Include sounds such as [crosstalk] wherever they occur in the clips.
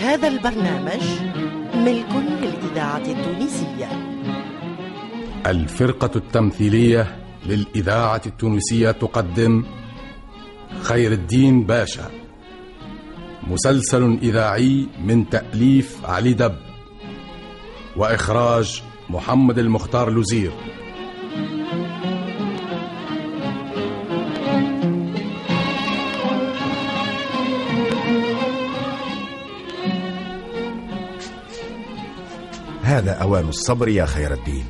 هذا البرنامج ملك للإذاعة التونسية. الفرقة التمثيلية للإذاعة التونسية تقدم خير الدين باشا. مسلسل إذاعي من تأليف علي دب. وإخراج محمد المختار لوزير. هذا أوان الصبر يا خير الدين.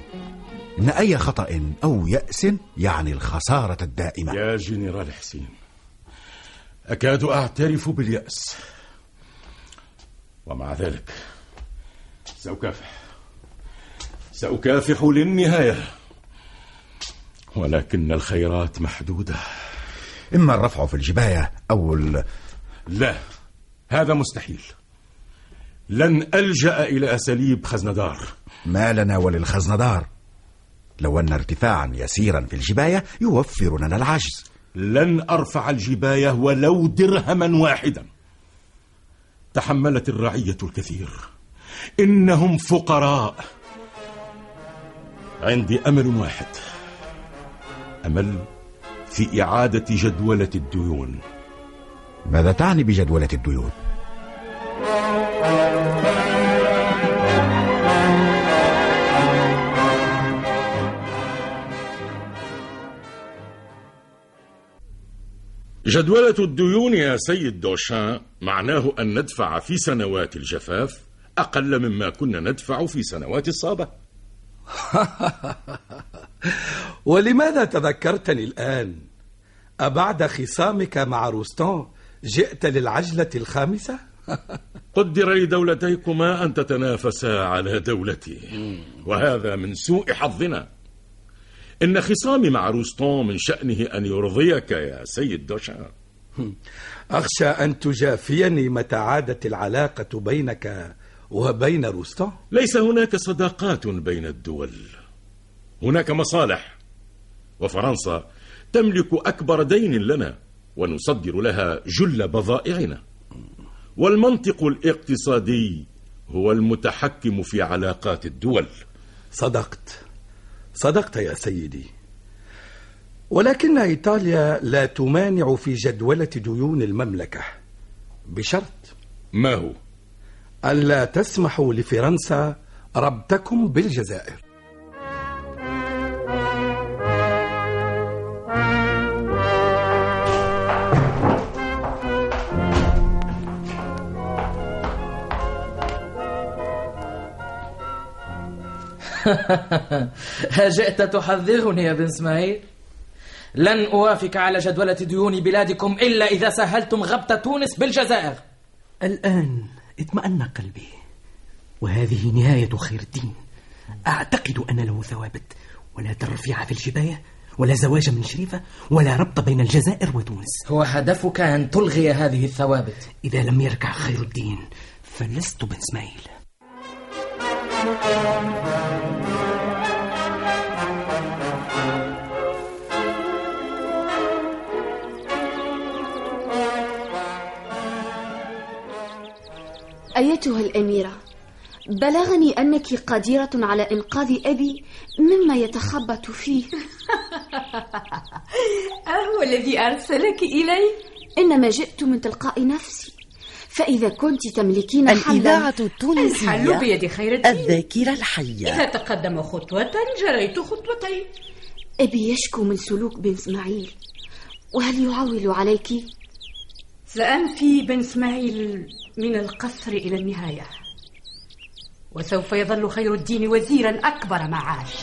إن أي خطأ أو يأس يعني الخسارة الدائمة. يا جنرال حسين أكاد أعترف باليأس. ومع ذلك سأكافح. سأكافح للنهاية. ولكن الخيرات محدودة. إما الرفع في الجباية أو ال... لا هذا مستحيل. لن ألجأ إلى أساليب خزندار ما لنا وللخزندار لو أن ارتفاعا يسيرا في الجباية يوفر لنا العجز. لن أرفع الجباية ولو درهما واحدا. تحملت الرعية الكثير. إنهم فقراء. عندي أمل واحد. أمل في إعادة جدولة الديون. ماذا تعني بجدولة الديون؟ جدولة الديون يا سيد دوشان معناه أن ندفع في سنوات الجفاف أقل مما كنا ندفع في سنوات الصابة [laughs] ولماذا تذكرتني الآن؟ أبعد خصامك مع روستون جئت للعجلة الخامسة؟ [laughs] قدر لدولتيكما أن تتنافسا على دولتي وهذا من سوء حظنا إن خصامي مع روستون من شأنه أن يرضيك يا سيد دوشان. أخشى أن تجافيني متى عادت العلاقة بينك وبين روستون؟ ليس هناك صداقات بين الدول. هناك مصالح وفرنسا تملك أكبر دين لنا ونصدر لها جل بضائعنا. والمنطق الاقتصادي هو المتحكم في علاقات الدول. صدقت. صدقت يا سيدي. ولكن إيطاليا لا تمانع في جدولة ديون المملكة. بشرط. ما هو؟ ألا تسمحوا لفرنسا ربطكم بالجزائر. جئت تحذرني يا بن إسماعيل؟ لن أوافق على جدولة ديون بلادكم إلا إذا سهلتم غبطة تونس بالجزائر. الآن اطمأن قلبي وهذه نهاية خير الدين. أعتقد أن له ثوابت ولا ترفيع في الجباية ولا زواج من شريفة ولا ربط بين الجزائر وتونس. هو هدفك أن تلغي هذه الثوابت. إذا لم يركع خير الدين فلست بن إسماعيل. أيتها الأميرة بلغني أنك قديرة على إنقاذ أبي مما يتخبط فيه [laughs] أهو الذي أرسلك إلي؟ إنما جئت من تلقاء نفسي فإذا كنت تملكين حلا الإذاعة التونسية الحل بيد خير الدين. الذاكرة الحية. إذا تقدم خطوة جريت خطوتين. أبي يشكو من سلوك بن إسماعيل وهل يعول عليك؟ سأنفي بن إسماعيل من القصر إلى النهاية وسوف يظل خير الدين وزيرا أكبر معاش.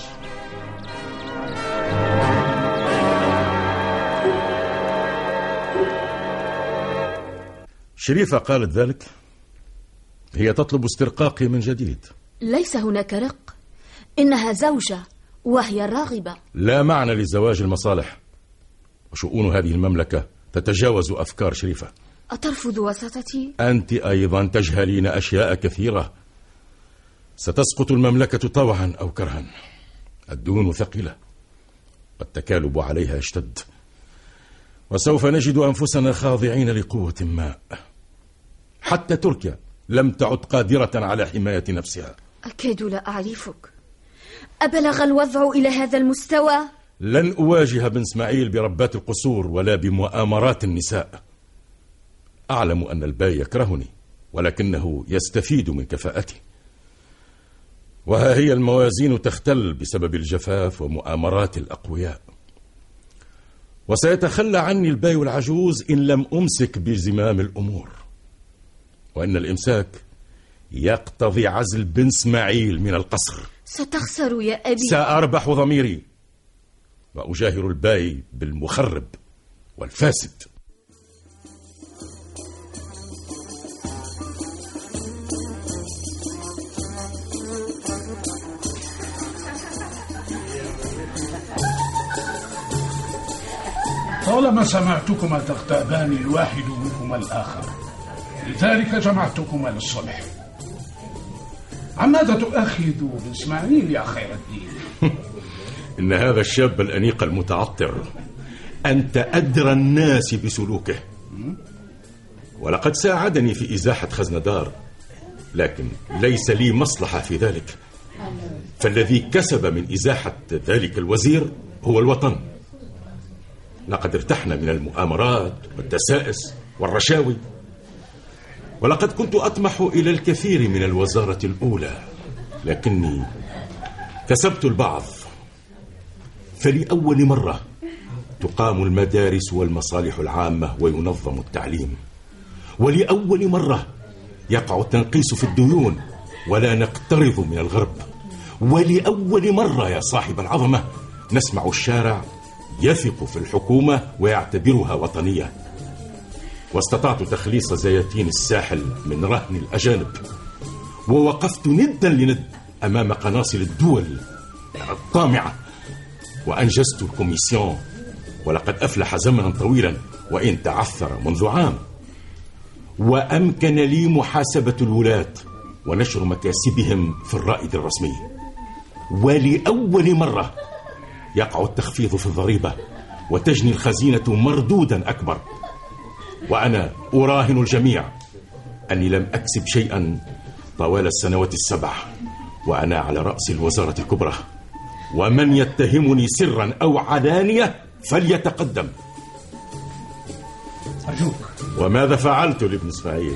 شريفة قالت ذلك؟ هي تطلب استرقاقي من جديد. ليس هناك رق. إنها زوجة وهي راغبة. لا معنى لزواج المصالح. وشؤون هذه المملكة تتجاوز أفكار شريفة. أترفض وساطتي؟ أنت أيضا تجهلين أشياء كثيرة. ستسقط المملكة طوعا أو كرها. الدون ثقيلة. والتكالب عليها اشتد. وسوف نجد أنفسنا خاضعين لقوة ما. حتى تركيا لم تعد قادرة على حماية نفسها. أكاد لا أعرفك. أبلغ الوضع إلى هذا المستوى؟ لن أواجه بن إسماعيل بربات القصور ولا بمؤامرات النساء. أعلم أن الباي يكرهني ولكنه يستفيد من كفاءتي. وها هي الموازين تختل بسبب الجفاف ومؤامرات الأقوياء. وسيتخلى عني الباي العجوز إن لم أمسك بزمام الأمور. وإن الإمساك يقتضي عزل بن إسماعيل من القصر. ستخسر يا أبي. سأربح ضميري وأجاهر الباي بالمخرب والفاسد. طالما سمعتكما تغتابان الواحد منكما الآخر. لذلك جمعتكما للصلح عن ماذا تؤخذ بإسماعيل يا خير الدين؟ [laughs] إن هذا الشاب الأنيق المتعطر. أنت أدرى الناس بسلوكه. ولقد ساعدني في إزاحة خزندار لكن ليس لي مصلحة في ذلك. فالذي كسب من إزاحة ذلك الوزير هو الوطن. لقد ارتحنا من المؤامرات والدسائس والرشاوي. ولقد كنت أطمح إلى الكثير من الوزارة الأولى لكني كسبت البعض. فلأول مرة تقام المدارس والمصالح العامة وينظم التعليم. ولأول مرة يقع التنقيس في الديون ولا نقترض من الغرب. ولأول مرة يا صاحب العظمة نسمع الشارع يثق في الحكومة ويعتبرها وطنية. واستطعت تخليص زياتين الساحل من رهن الأجانب. ووقفت ندا لند أمام قناصل الدول الطامعة وأنجزت الكوميسيون. ولقد أفلح زمنا طويلا وإن تعثر منذ عام. وأمكن لي محاسبة الولاة ونشر مكاسبهم في الرائد الرسمي. ولأول مرة يقع التخفيض في الضريبة وتجني الخزينة مردودا أكبر. وأنا أراهن الجميع أني لم أكسب شيئا طوال السنوات السبع وأنا على رأس الوزارة الكبرى. ومن يتهمني سرا أو علانية فليتقدم. أرجوك. وماذا فعلت لابن إسماعيل؟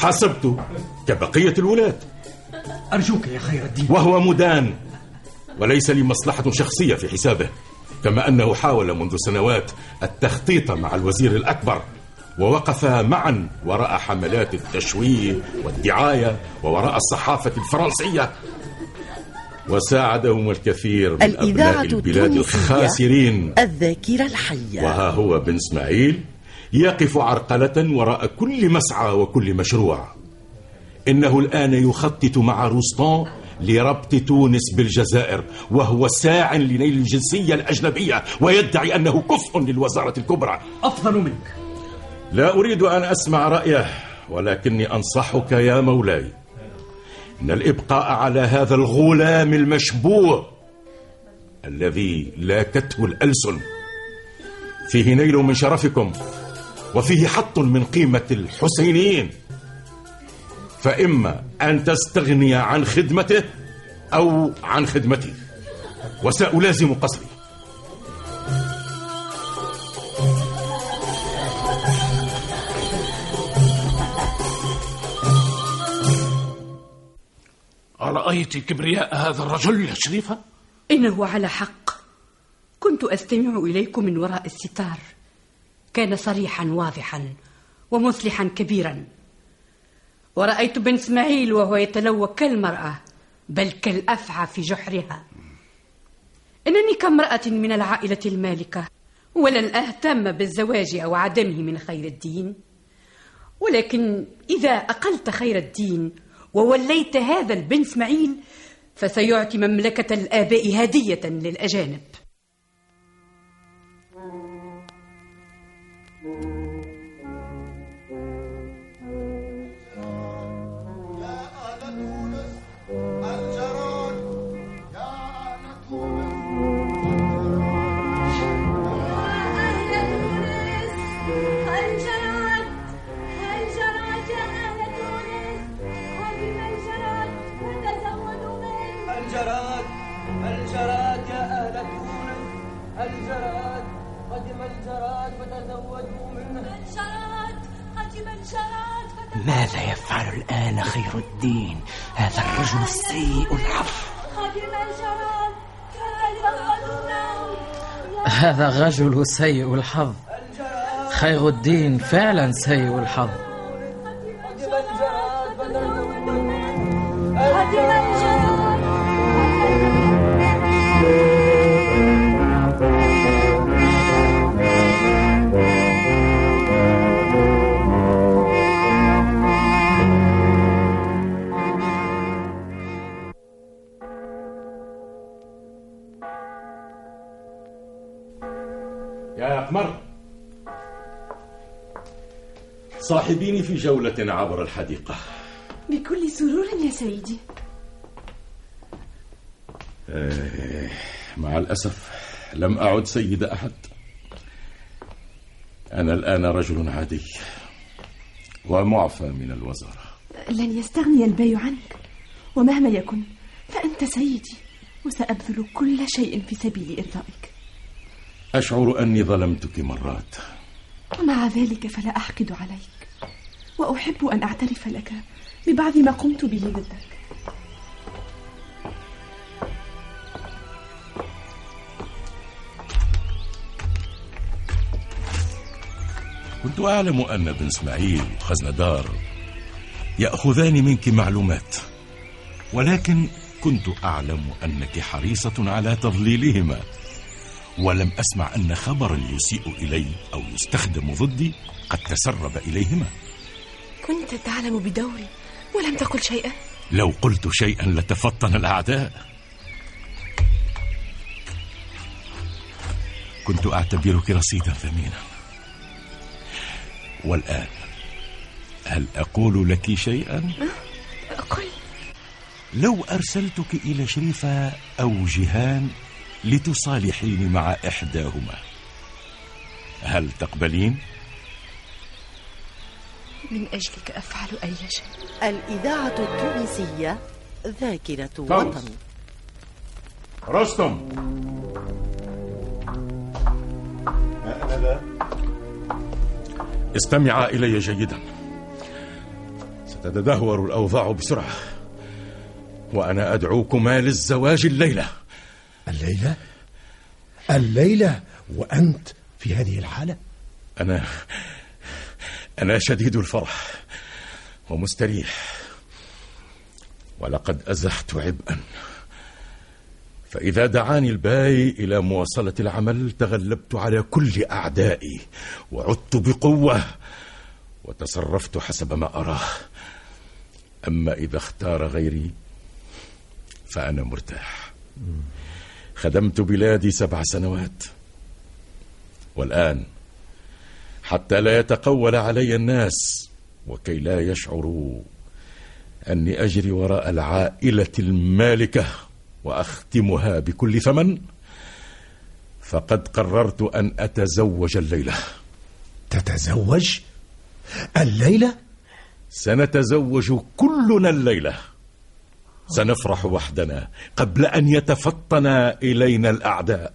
حسبت كبقية الولاة أرجوك يا خير الدين. وهو مدان وليس لي مصلحة شخصية في حسابه. كما أنه حاول منذ سنوات التخطيط مع الوزير الأكبر ووقفا معا وراء حملات التشويه والدعاية ووراء الصحافة الفرنسية. وساعدهم الكثير من أبناء الإذاعة البلاد التونسية الخاسرين. الذاكرة الحية. وها هو بن إسماعيل يقف عرقلة وراء كل مسعى وكل مشروع. إنه الآن يخطط مع روستان لربط تونس بالجزائر وهو ساع لنيل الجنسية الأجنبية ويدعي أنه كفء للوزارة الكبرى. أفضل منك. لا أريد أن أسمع رأيه ولكني أنصحك يا مولاي. إن الإبقاء على هذا الغلام المشبوه الذي لاكته الألسن. فيه نيل من شرفكم وفيه حط من قيمة الحسينيين فإما أن تستغني عن خدمته أو عن خدمتي. وسألازم قصري أرأيت كبرياء هذا الرجل يا شريفة؟ إنه على حق. كنت أستمع إليكم من وراء الستار. كان صريحا واضحا ومصلحا كبيرا. ورأيت بن إسماعيل وهو يتلوى كالمرأة بل كالأفعى في جحرها. إنني كامرأة من العائلة المالكة ولن أهتم بالزواج أو عدمه من خير الدين. ولكن إذا أقلت خير الدين ووليت هذا البن إسماعيل فسيعطي مملكة الآباء هدية للأجانب. هذا الرجل سيء الحظ. خير الدين فعلا سيء الحظ. يا قمر صاحبيني في جولة عبر الحديقة. بكل سرور يا سيدي. آه، مع الأسف لم أعد سيد أحد. أنا الآن رجل عادي ومعفى من الوزارة. لن يستغني البي عنك ومهما يكن فأنت سيدي وسأبذل كل شيء في سبيل إرضائك. أشعر أني ظلمتك مرات. ومع ذلك فلا أحقد عليك. وأحب أن أعترف لك ببعض ما قمت به ضدك. كنت أعلم أن بن إسماعيل وخزندار يأخذان منك معلومات ولكن كنت أعلم أنك حريصة على تضليلهما. ولم أسمع أن خبرا يسيء إلي أو يستخدم ضدي قد تسرب إليهما. كنت تعلم بدوري ولم تقل شيئا. لو قلت شيئا لتفطن الأعداء. كنت أعتبرك رصيدا ثمينا. والآن هل أقول لك شيئا؟ قل. لو أرسلتك إلى شريفة أو جيهان لتصالحيني مع إحداهما. هل تقبلين؟ من أجلك أفعل أي شيء. الإذاعة التونسية ذاكرة. وطن. رستم. استمعا إلي جيدا. ستتدهور الأوضاع بسرعة وأنا أدعوكما للزواج الليلة. الليلة؟ الليلة وأنت في هذه الحالة؟ أنا أنا شديد الفرح ومستريح. ولقد أزحت عبئا. فإذا دعاني الباي إلى مواصلة العمل تغلبت على كل أعدائي وعدت بقوة وتصرفت حسب ما أراه. أما إذا اختار غيري فأنا مرتاح. خدمت بلادي سبع سنوات والآن حتى لا يتقول علي الناس وكي لا يشعروا أني أجري وراء العائلة المالكة وأختمها بكل ثمن فقد قررت أن أتزوج الليلة تتزوج؟ الليلة؟ سنتزوج كلنا الليلة سنفرح وحدنا قبل أن يتفطن إلينا الأعداء.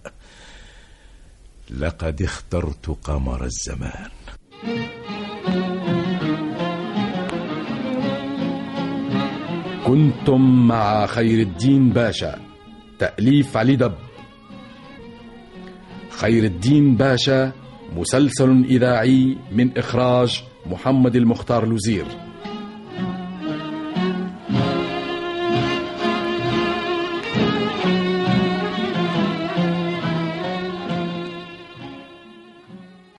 لقد اخترت قمر الزمان. كنتم مع خير الدين باشا. تأليف علي دب. خير الدين باشا مسلسل إذاعي من إخراج محمد المختار لوزير